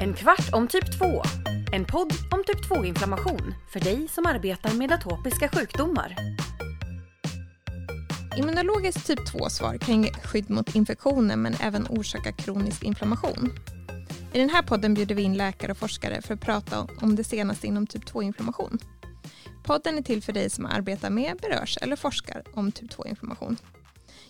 En kvart om typ 2. En podd om typ 2-inflammation för dig som arbetar med atopiska sjukdomar. Immunologiskt typ 2-svar kan ge skydd mot infektioner men även orsaka kronisk inflammation. I den här podden bjuder vi in läkare och forskare för att prata om det senaste inom typ 2-inflammation. Podden är till för dig som arbetar med, berörs eller forskar om typ 2-inflammation.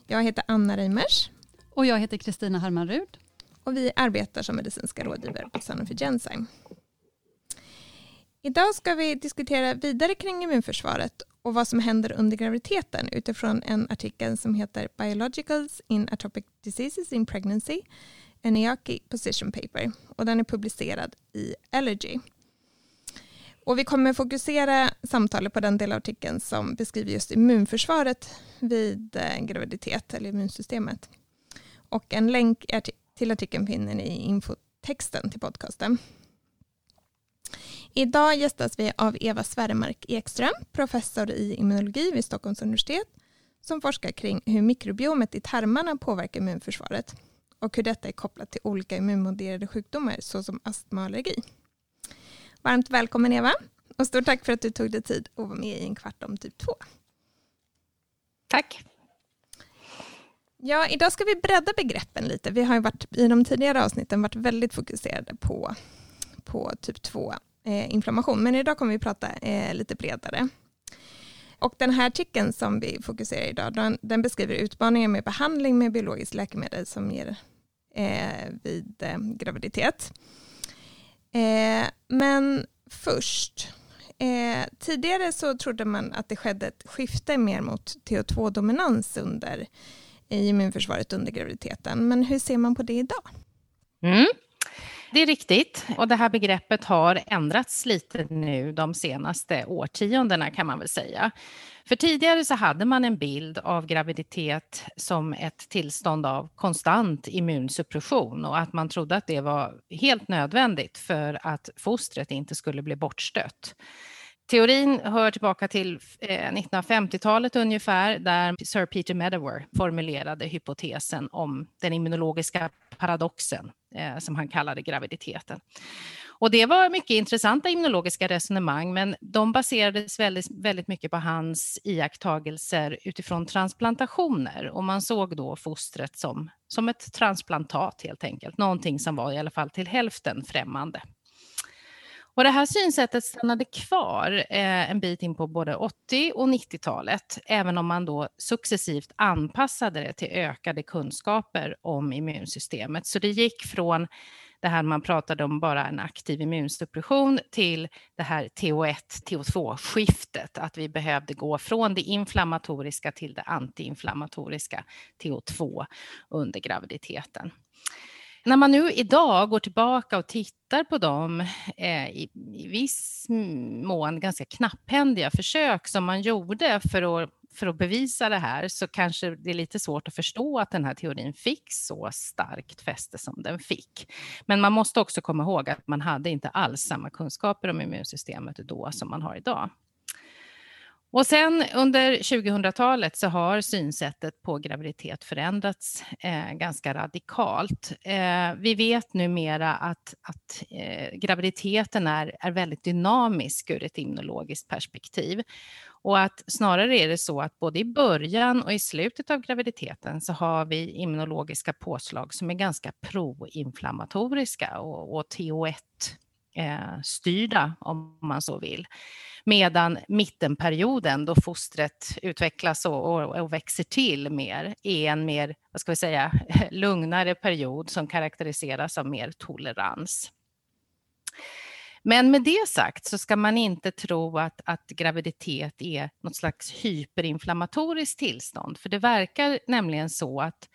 Jag heter Anna Reimers. Och jag heter Kristina Harmanrud. Och vi arbetar som medicinska rådgivare på Sanofi Genzyme. Idag ska vi diskutera vidare kring immunförsvaret och vad som händer under graviditeten utifrån en artikel som heter Biologicals in Atopic Diseases in Pregnancy, en EAKI position paper och den är publicerad i Allergy. Och vi kommer fokusera samtalet på den del av artikeln som beskriver just immunförsvaret vid eh, graviditet eller immunsystemet. Och en länk till artikeln finner ni i infotexten till podcasten. Idag gästas vi av Eva Sverremark Ekström, professor i immunologi vid Stockholms universitet, som forskar kring hur mikrobiomet i tarmarna påverkar immunförsvaret och hur detta är kopplat till olika immunmoderade sjukdomar såsom astma och allergi. Varmt välkommen Eva och stort tack för att du tog dig tid att vara med i en kvart om typ 2. Tack. Ja, idag ska vi bredda begreppen lite. Vi har ju varit, i de tidigare avsnitten varit väldigt fokuserade på, på typ 2 eh, inflammation, men idag kommer vi prata eh, lite bredare. Och den här artikeln som vi fokuserar idag, den, den beskriver utmaningar med behandling med biologiskt läkemedel som ger eh, vid eh, graviditet. Eh, men först, eh, tidigare så trodde man att det skedde ett skifte mer mot TH2-dominans under i immunförsvaret under graviditeten. Men hur ser man på det idag? Mm. Det är riktigt och det här begreppet har ändrats lite nu de senaste årtiondena kan man väl säga. För tidigare så hade man en bild av graviditet som ett tillstånd av konstant immunsuppression och att man trodde att det var helt nödvändigt för att fostret inte skulle bli bortstött. Teorin hör tillbaka till eh, 1950-talet ungefär, där Sir Peter Medawar formulerade hypotesen om den immunologiska paradoxen, eh, som han kallade graviditeten. Och det var mycket intressanta immunologiska resonemang, men de baserades väldigt, väldigt mycket på hans iakttagelser utifrån transplantationer. Och man såg då fostret som, som ett transplantat helt enkelt, någonting som var i alla fall till hälften främmande. Och det här synsättet stannade kvar eh, en bit in på både 80 och 90-talet, även om man då successivt anpassade det till ökade kunskaper om immunsystemet. Så det gick från det här man pratade om bara en aktiv immunsuppression till det här TH1, TH2-skiftet, att vi behövde gå från det inflammatoriska till det antiinflammatoriska TH2 under graviditeten när man nu idag går tillbaka och tittar på de eh, i, i viss mån ganska knapphändiga försök som man gjorde för att, för att bevisa det här så kanske det är lite svårt att förstå att den här teorin fick så starkt fäste som den fick. Men man måste också komma ihåg att man hade inte alls samma kunskaper om immunsystemet då som man har idag. Och sen under 2000-talet så har synsättet på graviditet förändrats eh, ganska radikalt. Eh, vi vet numera att, att eh, graviditeten är, är väldigt dynamisk ur ett immunologiskt perspektiv. Och att snarare är det så att både i början och i slutet av graviditeten så har vi immunologiska påslag som är ganska proinflammatoriska och, och TH1 eh, styrda om man så vill. Medan mittenperioden då fostret utvecklas och, och, och, växer till mer är en mer, vad ska vi säga, lugnare period som karaktäriseras av mer tolerans. Men med det sagt så ska man inte tro att, att graviditet är något slags hyperinflammatoriskt tillstånd, för det verkar nämligen så att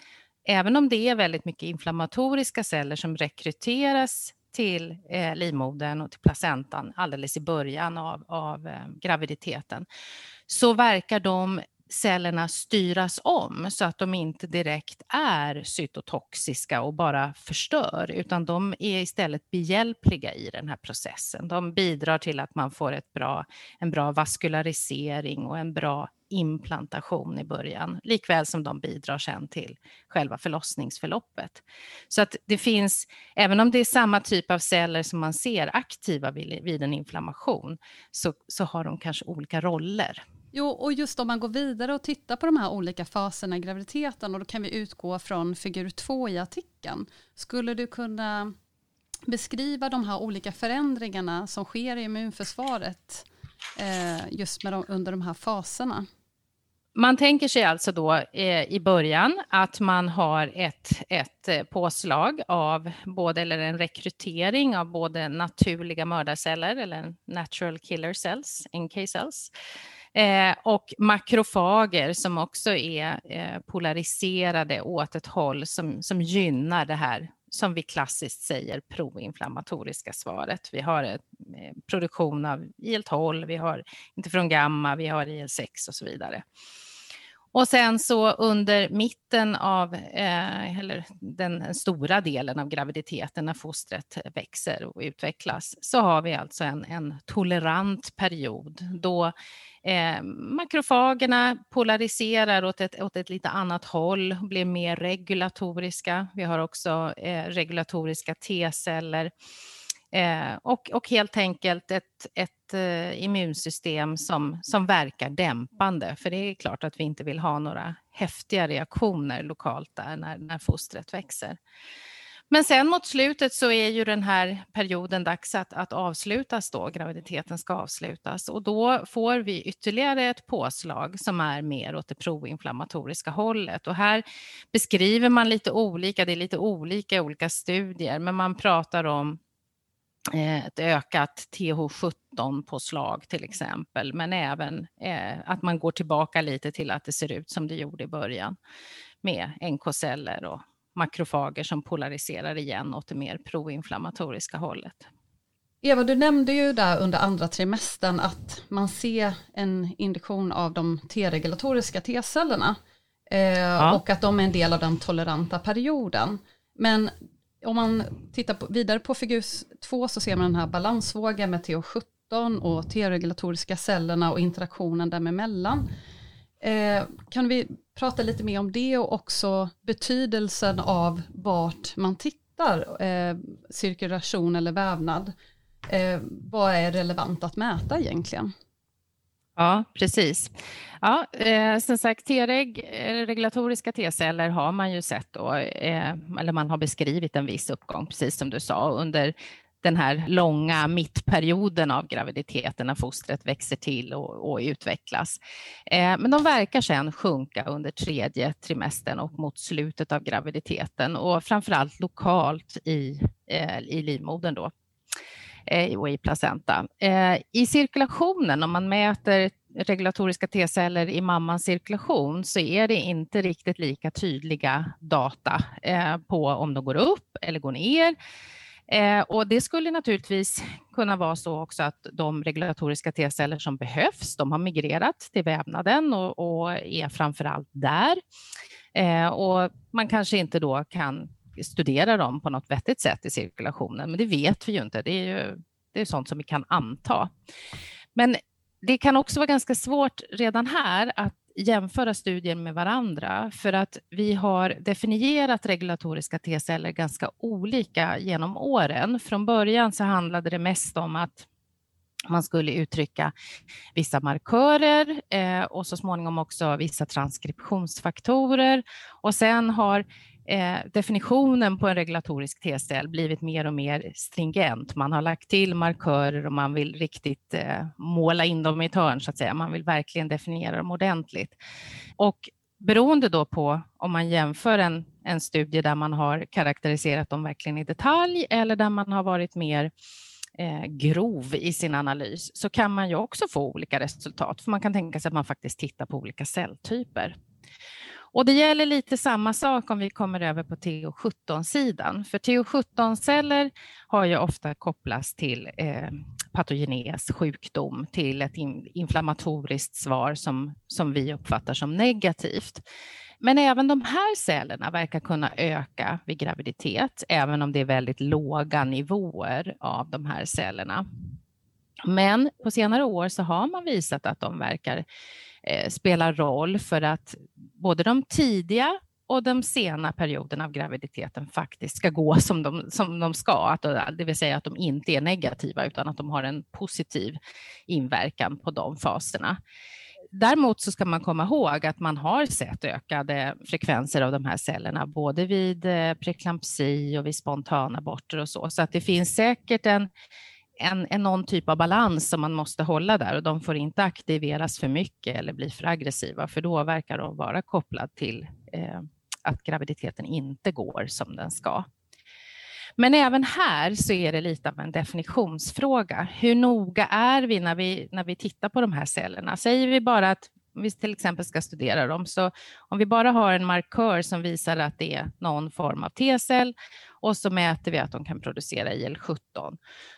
även om det är väldigt mycket inflammatoriska celler som rekryteras till eh, livmodern och till placentan alldeles i början av, av eh, graviditeten, så verkar de cellerna styras om så att de inte direkt är cytotoxiska och bara förstör, utan de är istället behjälpliga i den här processen. De bidrar till att man får ett bra, en bra vaskularisering och en bra implantation i början, likväl som de bidrar sen till själva förlossningsförloppet. Så att det finns, även om det är samma typ av celler som man ser aktiva vid, vid en inflammation, så, så har de kanske olika roller. Jo, och just om man går vidare och tittar på de här olika faserna i graviditeten och då kan vi utgå från figur 2 i artikeln. Skulle du kunna beskriva de här olika förändringarna som sker i immunförsvaret eh, just med de, under de här faserna? Man tänker sig alltså då eh, i början att man har ett, ett eh, påslag av både, eller en rekrytering av både naturliga mördarceller eller natural killer cells, NK cells, eh, och makrofager som också är eh, polariserade åt ett håll som, som gynnar det här som vi klassiskt säger proinflammatoriska svaret. Vi har ett, eh, produktion av IL-12, vi har interferon gamma, vi har IL-6 och så vidare. Och sen så under mitten av, eh, eller den stora delen av graviditeten när fostret växer och utvecklas, så har vi alltså en, en tolerant period då eh, makrofagerna polariserar åt ett, åt ett lite annat håll, blir mer regulatoriska. Vi har också eh, regulatoriska T-celler Eh, och, och helt enkelt ett, ett eh, immunsystem som, som verkar dämpande. För det är klart att vi inte vill ha några häftiga reaktioner lokalt där när, när fostret växer. Men sen mot slutet så är ju den här perioden dags att, att avslutas då, graviditeten ska avslutas och då får vi ytterligare ett påslag som är mer åt det proinflammatoriska hållet och här beskriver man lite olika, det är lite olika i olika studier, men man pratar om ett ökat TH17-påslag till exempel, men även eh, att man går tillbaka lite till att det ser ut som det gjorde i början med NK-celler och makrofager som polariserar igen åt det mer proinflammatoriska hållet. Eva, du nämnde ju där under andra trimestern att man ser en induktion av de T-regulatoriska T-cellerna eh, ja. och att de är en del av den toleranta perioden. Men om man tittar på, vidare på figur 2 så ser man den här balansvågen med TH17 och T-regulatoriska cellerna och interaktionen däremellan. Eh, kan vi prata lite mer om det och också betydelsen av vart man tittar, eh, cirkulation eller vävnad. Eh, vad är relevant att mäta egentligen? Ja, precis. Ja, eh, som sagt, T-reg, eh, regulatoriska T-celler har man ju sett då, eh, eller man har beskrivit en viss uppgång, precis som du sa, under den här långa mittperioden av graviditeten när fostret växer till och, och utvecklas. Eh, men de verkar sedan sjunka under tredje trimestern och mot slutet av graviditeten och framförallt lokalt i, eh, i livmodern då Eh, och i placenta. Eh, I cirkulationen, om man mäter regulatoriska T-celler i mammans cirkulation så är det inte riktigt lika tydliga data eh, på om de går upp eller går ner. Och det skulle naturligtvis kunna vara så också att de regulatoriska T-celler som behövs, de har migrerat till vävnaden och, och är framför allt där. Eh, och man kanske inte då kan studera dem på något vettigt sätt i cirkulationen, men det vet vi ju inte. Det är ju det är sånt som vi kan anta. Men det kan också vara ganska svårt redan här att jämföra studier med varandra för att vi har definierat regulatoriska T-celler ganska olika genom åren. Från början så handlade det mest om att man skulle uttrycka vissa markörer eh, och så småningom också vissa transkriptionsfaktorer. Och sen har Eh, definitionen på en regulatorisk T-cell blivit mer och mer stringent. Man har lagt till markörer och man vill riktigt eh, måla in dem i ett hörn, så att säga. Man vill verkligen definiera dem ordentligt. Och beroende då på om man jämför en, en studie där man har karaktäriserat dem verkligen i detalj eller där man har varit mer eh, grov i sin analys så kan man ju också få olika resultat. För man kan tänka sig att man faktiskt tittar på olika celltyper. Och det gäller lite samma sak om vi kommer över på To17-sidan, För To17-celler har ju ofta kopplats till eh, patogenes, sjukdom, till ett inflammatoriskt svar som, som vi uppfattar som negativt. Men även de här cellerna verkar kunna öka vid graviditet, även om det är väldigt låga nivåer av de här cellerna. Men på senare år så har man visat att de verkar eh, roll för att både de tidiga och de sena perioderna av graviditeten faktiskt ska gå som de, som de ska, att, det vill säga att de inte är negativa utan att de har en positiv inverkan på de faserna. Däremot så ska man komma ihåg att man har sett ökade frekvenser av de här cellerna, både vid eh, preklampsi och vid spontanaborter och så, så att det finns säkert en, en, en någon typ av balans som man måste hålla där och de får inte aktiveras för mycket eller bli för aggressiva, för då verkar de vara kopplade till eh, att graviditeten inte går som den ska. Men även här så är det lite av en definitionsfråga. Hur noga är vi när vi, när vi tittar på de här cellerna? Säger vi bara att vi till exempel ska studera dem, så om vi bara har en markör som visar att det är någon form av T-cell och så mäter vi att de kan producera IL-17,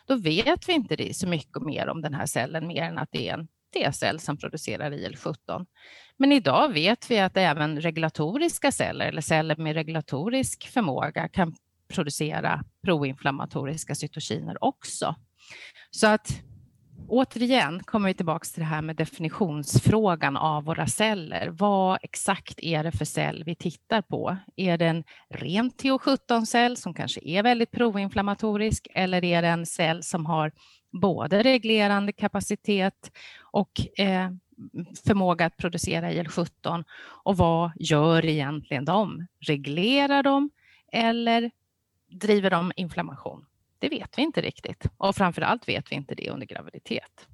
då vet vi inte så mycket mer om den här cellen mer än att det är en T-cell som producerar IL-17. Men idag vet vi att även regulatoriska celler eller celler med regulatorisk förmåga kan producera proinflammatoriska cytokiner också. Så att återigen kommer vi tillbaka till det här med definitionsfrågan av våra celler. Vad exakt är det för cell vi tittar på? Är det en ren TH17-cell som kanske är väldigt proinflammatorisk eller är det en cell som har både reglerande kapacitet och eh, förmåga att producera IL-17 och vad gör egentligen de? Reglerar de eller driver de inflammation? Det vet vi inte riktigt och framför allt vet vi inte det under graviditet.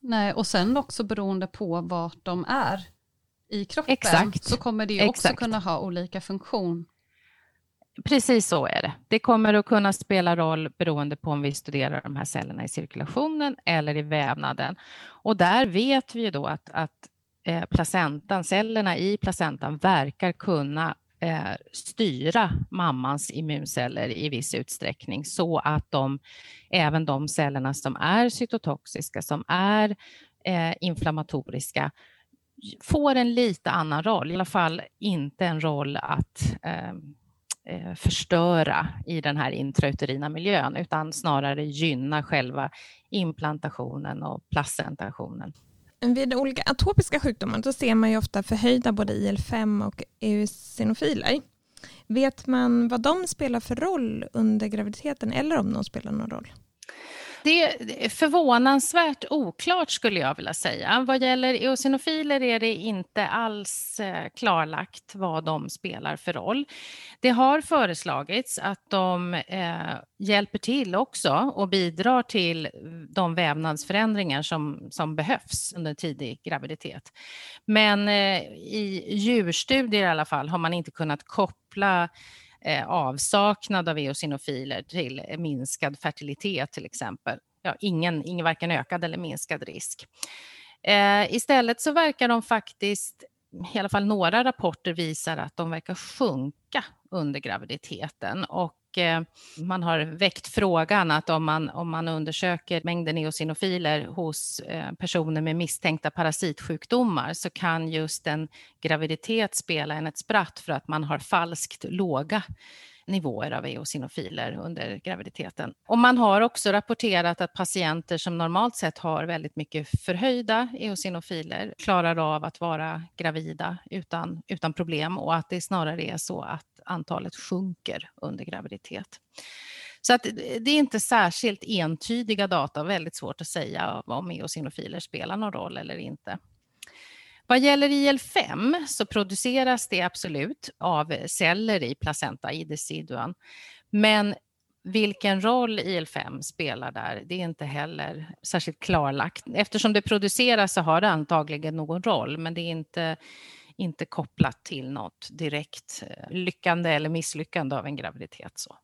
Nej, och sen också beroende på vart de är i kroppen Exakt. så kommer det också Exakt. kunna ha olika funktion. Precis så är det. Det kommer att kunna spela roll beroende på om vi studerar de här cellerna i cirkulationen eller i vävnaden. Och där vet vi ju då att, att eh, placentan, cellerna i placentan verkar kunna eh, styra mammans immunceller i viss utsträckning så att de, även de cellerna som är cytotoxiska, som är eh, inflammatoriska, får en lite annan roll, i alla fall inte en roll att ehm, eh, förstöra i den här intrauterina miljön, utan snarare gynna själva implantationen och placentationen. Eh, vid olika atopiska sjukdomar då ser man ju ofta förhöjda både IL-5 och eosinofiler. Vet man vad de spelar för roll under graviditeten eller om de spelar någon roll? Det är förvånansvärt oklart skulle jag vilja säga. Vad gäller eosinofiler är det inte alls eh, klarlagt vad de spelar för roll. Det har föreslagits att de eh, hjälper till också och bidrar till de vävnadsförändringar som, som behövs under tidig graviditet. Men eh, i djurstudier i alla fall har man inte kunnat koppla eh, avsaknad av eosinofiler till minskad fertilitet till exempel. Ja, ingen, ingen varken ökad eller minskad risk. Eh, istället så verkar de faktiskt, i alla fall några rapporter visar att de verkar sjunka under graviditeten och Eh, man har väckt frågan att om man, om man undersöker mängden eosinofiler hos eh, personer med misstänkta parasitsjukdomar så kan just en graviditet spela en ett spratt för att man har falskt låga nivåer av eosinofiler under graviditeten. Och man har också rapporterat att patienter som normalt sett har väldigt mycket förhöjda eosinofiler klarar av att vara gravida utan, utan problem och att det snarare är så att antalet sjunker under graviditet. Så att det är inte särskilt entydiga data, väldigt svårt att säga om eosinofiler spelar någon roll eller inte. Vad gäller IL-5 så produceras det absolut av celler i placenta, i deciduan. Men vilken roll IL-5 spelar där, det är inte heller särskilt klarlagt. Eftersom det produceras så har det antagligen någon roll, men det är inte, inte kopplat till något direkt eh, lyckande eller misslyckande av en graviditet. Så.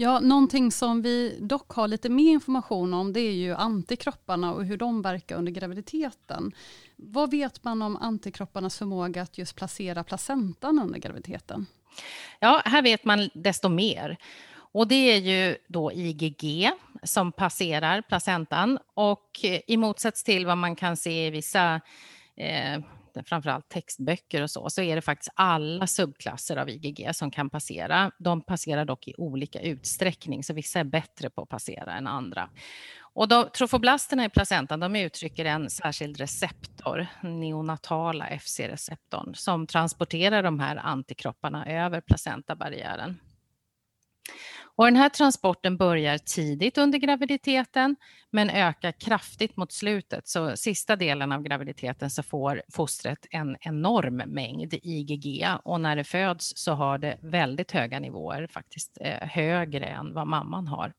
Ja, någonting som vi dock har lite mer information om det är ju antikropparna och hur de verkar under graviditeten. Vad vet man om antikropparnas förmåga att just placera placentan under graviditeten? Ja, här vet man desto mer. Och det är ju då IgG, som passerar placentan och i motsats till vad man kan se i vissa eh, framförallt textböcker och så, så är det faktiskt alla subklasser av IgG som kan passera. De passerar dock i olika utsträckning, så vissa är bättre på att passera än andra. Och de, trofoblasterna i placentan de uttrycker en särskild receptor, neonatala FC-receptorn, som transporterar de här antikropparna över placentabarriären. Och den här transporten börjar tidigt under graviditeten men ökar kraftigt mot slutet. Så sista delen av graviditeten så får fostret en enorm mängd IgG och när det föds så har det väldigt höga nivåer, faktiskt eh, högre än vad mamman har.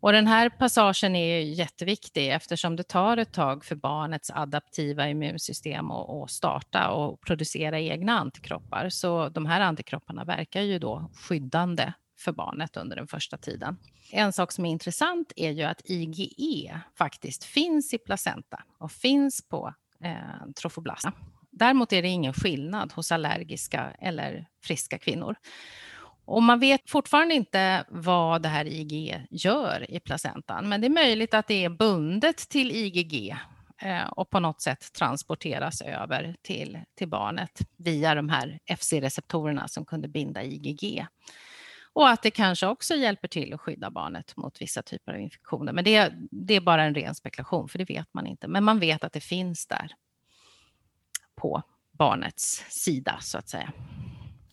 Och den här passagen är jätteviktig eftersom det tar ett tag för barnets adaptiva immunsystem att starta och producera egna antikroppar. Så de här antikropparna verkar ju då skyddande för barnet under den första tiden. En sak som är intressant är ju att IgE faktiskt finns i placenta och finns på eh, trofoblasta. Däremot är det ingen skillnad hos allergiska eller friska kvinnor. Och man vet fortfarande inte vad det här IgE gör i placentan, men det är möjligt att det är bundet till IgG eh, och på något sätt transporteras över till, till barnet via de här FC-receptorerna som kunde binda IgG. Och att det kanske också hjälper till att skydda barnet mot vissa typer av infektioner. Men det, det är bara en ren spekulation, för det vet man inte. Men man vet att det finns där på barnets sida, så att säga.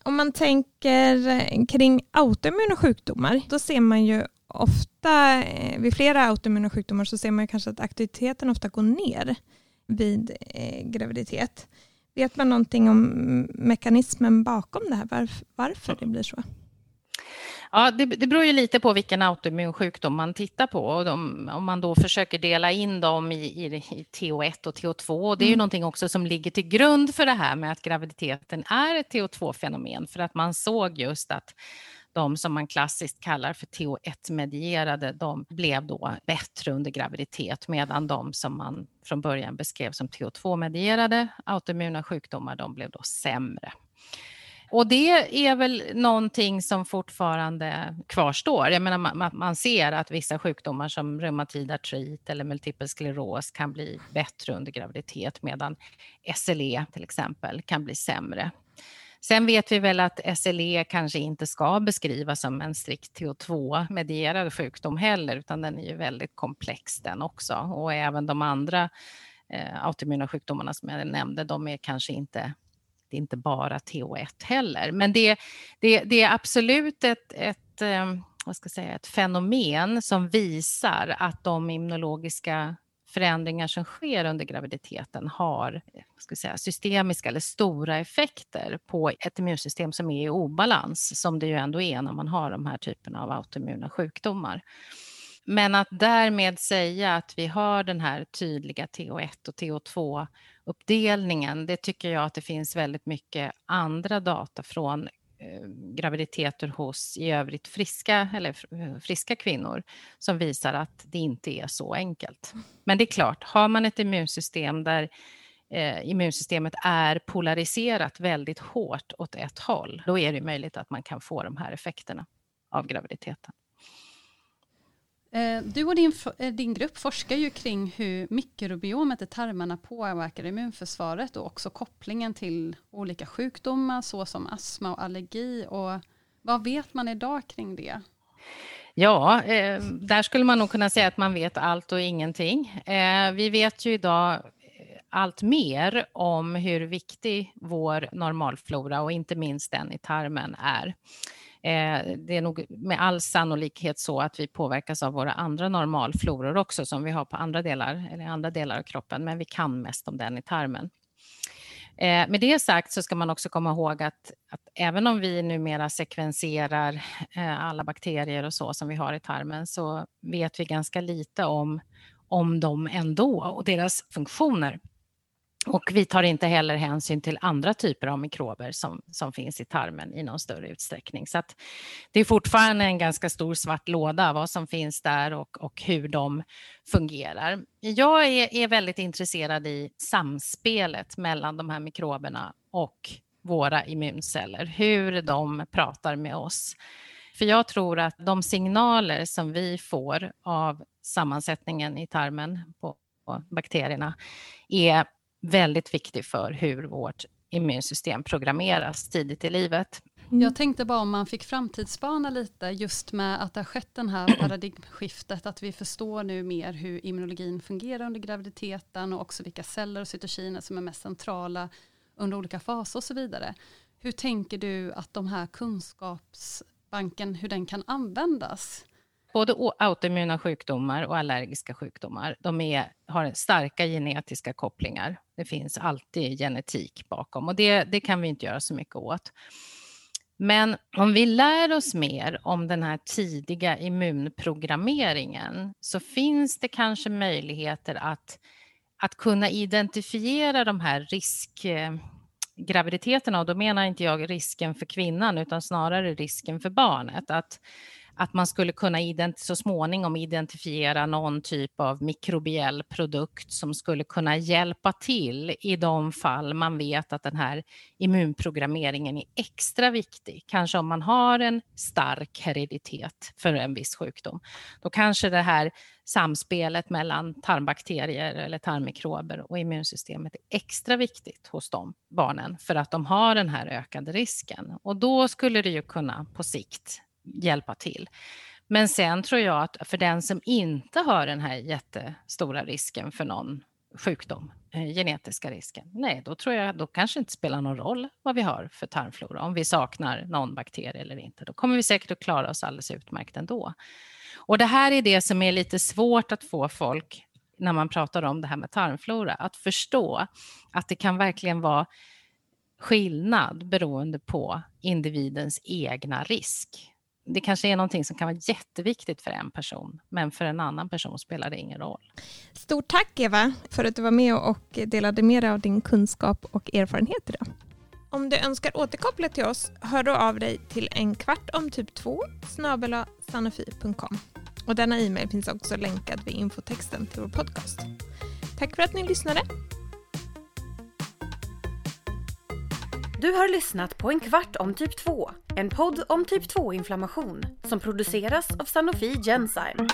Om man tänker kring autoimmuna sjukdomar, då ser man ju ofta eh, vid flera autoimmuna sjukdomar så ser man kanske att aktiviteten ofta går ner vid eh, graviditet. Vet man någonting om mekanismen bakom det här, varför det blir så? Ja, det, det beror ju lite på vilken autoimmun sjukdom man tittar på. Och de, om man då försöker dela in dem i, i, i TO1 och TO2. det är ju mm. någonting också som ligger till grund för det här med att graviditeten är ett TO2-fenomen. För att man såg just att de som man klassiskt kallar för TO1-medierade, de blev då bättre under graviditet medan de som man från början beskrev som TO2-medierade autoimmuna sjukdomar, de blev då sämre. Och det är väl någonting som fortfarande kvarstår. Jag menar, man, man ser att vissa sjukdomar som reumatid artrit eller multipel skleros kan bli bättre under graviditet medan SLE till exempel kan bli sämre. Sen vet vi väl att SLE kanske inte ska beskrivas som en strikt TO2-medierad sjukdom heller, utan den är ju väldigt komplex den också. Och även de andra eh, autoimmuna sjukdomarna som jag nämnde, de är kanske inte inte bara TH1 heller. Men det, det, det är absolut ett, ett, eh, vad ska jag säga, ett fenomen som visar att de immunologiska förändringar som sker under graviditeten har ska säga, systemiska eller stora effekter på ett immunsystem som är i obalans, som det ju ändå är när man har de här typerna av autoimmuna sjukdomar. Men att därmed säga att vi har den här tydliga TH1 och TH2 uppdelningen, det tycker jag att det finns väldigt mycket andra data från eh, graviditeter hos i övrigt friska, eller eh, friska kvinnor som visar att det inte är så enkelt. Men det är klart, har man ett immunsystem där eh, immunsystemet är polariserat väldigt hårt åt ett håll, då är det möjligt att man kan få de här effekterna av graviditeten. Eh, du och din, eh, din grupp forskar ju kring hur mikrobiomet i tarmarna påverkar immunförsvaret och också kopplingen till olika sjukdomar såsom astma och allergi. Och vad vet man idag kring det? Ja, eh, där skulle man nog kunna säga att man vet allt och ingenting. Eh, vi vet ju idag allt mer om hur viktig vår normalflora och inte minst den i tarmen är. Eh, det är nog med all sannolikhet så att vi påverkas av våra andra normalfloror också som vi har på andra delar, eller andra delar av kroppen, men vi kan mest om den i tarmen. Eh, med det sagt så ska man också komma ihåg att, att även om vi numera sekvenserar eh, alla bakterier och så som vi har i tarmen så vet vi ganska lite om, om dem ändå och deras funktioner. Och vi tar inte heller hänsyn till andra typer av mikrober som, som finns i tarmen i någon större utsträckning. Så att det är fortfarande en ganska stor svart låda vad som finns där och, och hur de fungerar. Jag är, är väldigt intresserad i samspelet mellan de här mikroberna och våra immunceller, hur de pratar med oss. För jag tror att de signaler som vi får av sammansättningen i tarmen på bakterierna är väldigt viktig för hur vårt immunsystem programmeras tidigt i livet. Mm. Jag tänkte bara om man fick framtidsspana lite just med att det har skett den här paradigmskiftet, att vi förstår nu mer hur immunologin fungerar under graviditeten och också vilka celler och cytokiner som är mest centrala under olika faser och så vidare. Hur tänker du att de här kunskapsbanken, hur den kan användas? Både autoimmuna sjukdomar och allergiska sjukdomar, de är, har starka genetiska kopplingar. Det finns alltid genetik bakom och det, det kan vi inte göra så mycket åt. Men om vi lär oss mer om den här tidiga immunprogrammeringen så finns det kanske möjligheter att, att kunna identifiera de här riskgraviditeterna eh, och då menar inte jag risken för kvinnan utan snarare risken för barnet. Att att man skulle kunna så småningom identifiera någon typ av mikrobiell produkt som skulle kunna hjälpa till i de fall man vet att den här immunprogrammeringen är extra viktig. Kanske om man har en stark hereditet för en viss sjukdom. Då kanske det här samspelet mellan tarmbakterier eller tarmmikrober och immunsystemet är extra viktigt hos de barnen för att de har den här ökade risken. Och då skulle det ju kunna på sikt hjälpa till. Men sen tror jag att för den som inte har den här jättestora risken för någon sjukdom, eh, genetiska risken, nej, då tror jag då kanske inte spelar någon roll vad vi har för tarmflora, om vi saknar någon bakterie eller inte. Då kommer vi säkert att klara oss alldeles utmärkt ändå. Och det här är det som är lite svårt att få folk, när man pratar om det här med tarmflora, att förstå att det kan verkligen vara skillnad beroende på individens egna risk det kanske är någonting som kan vara jätteviktigt för en person, men för en annan person spelar det ingen roll. Stort tack Eva för att du var med och delade med dig av din kunskap och erfarenhet idag. Om du önskar återkoppla till oss, hör då av dig till en kvart om typ 2 sanofi.com. Och denna e-mail finns också länkad vid infotexten till vår podcast. Tack för att ni lyssnade. Du har lyssnat på En kvart om typ 2, en podd om typ 2-inflammation som produceras av Sanofi Genzyme.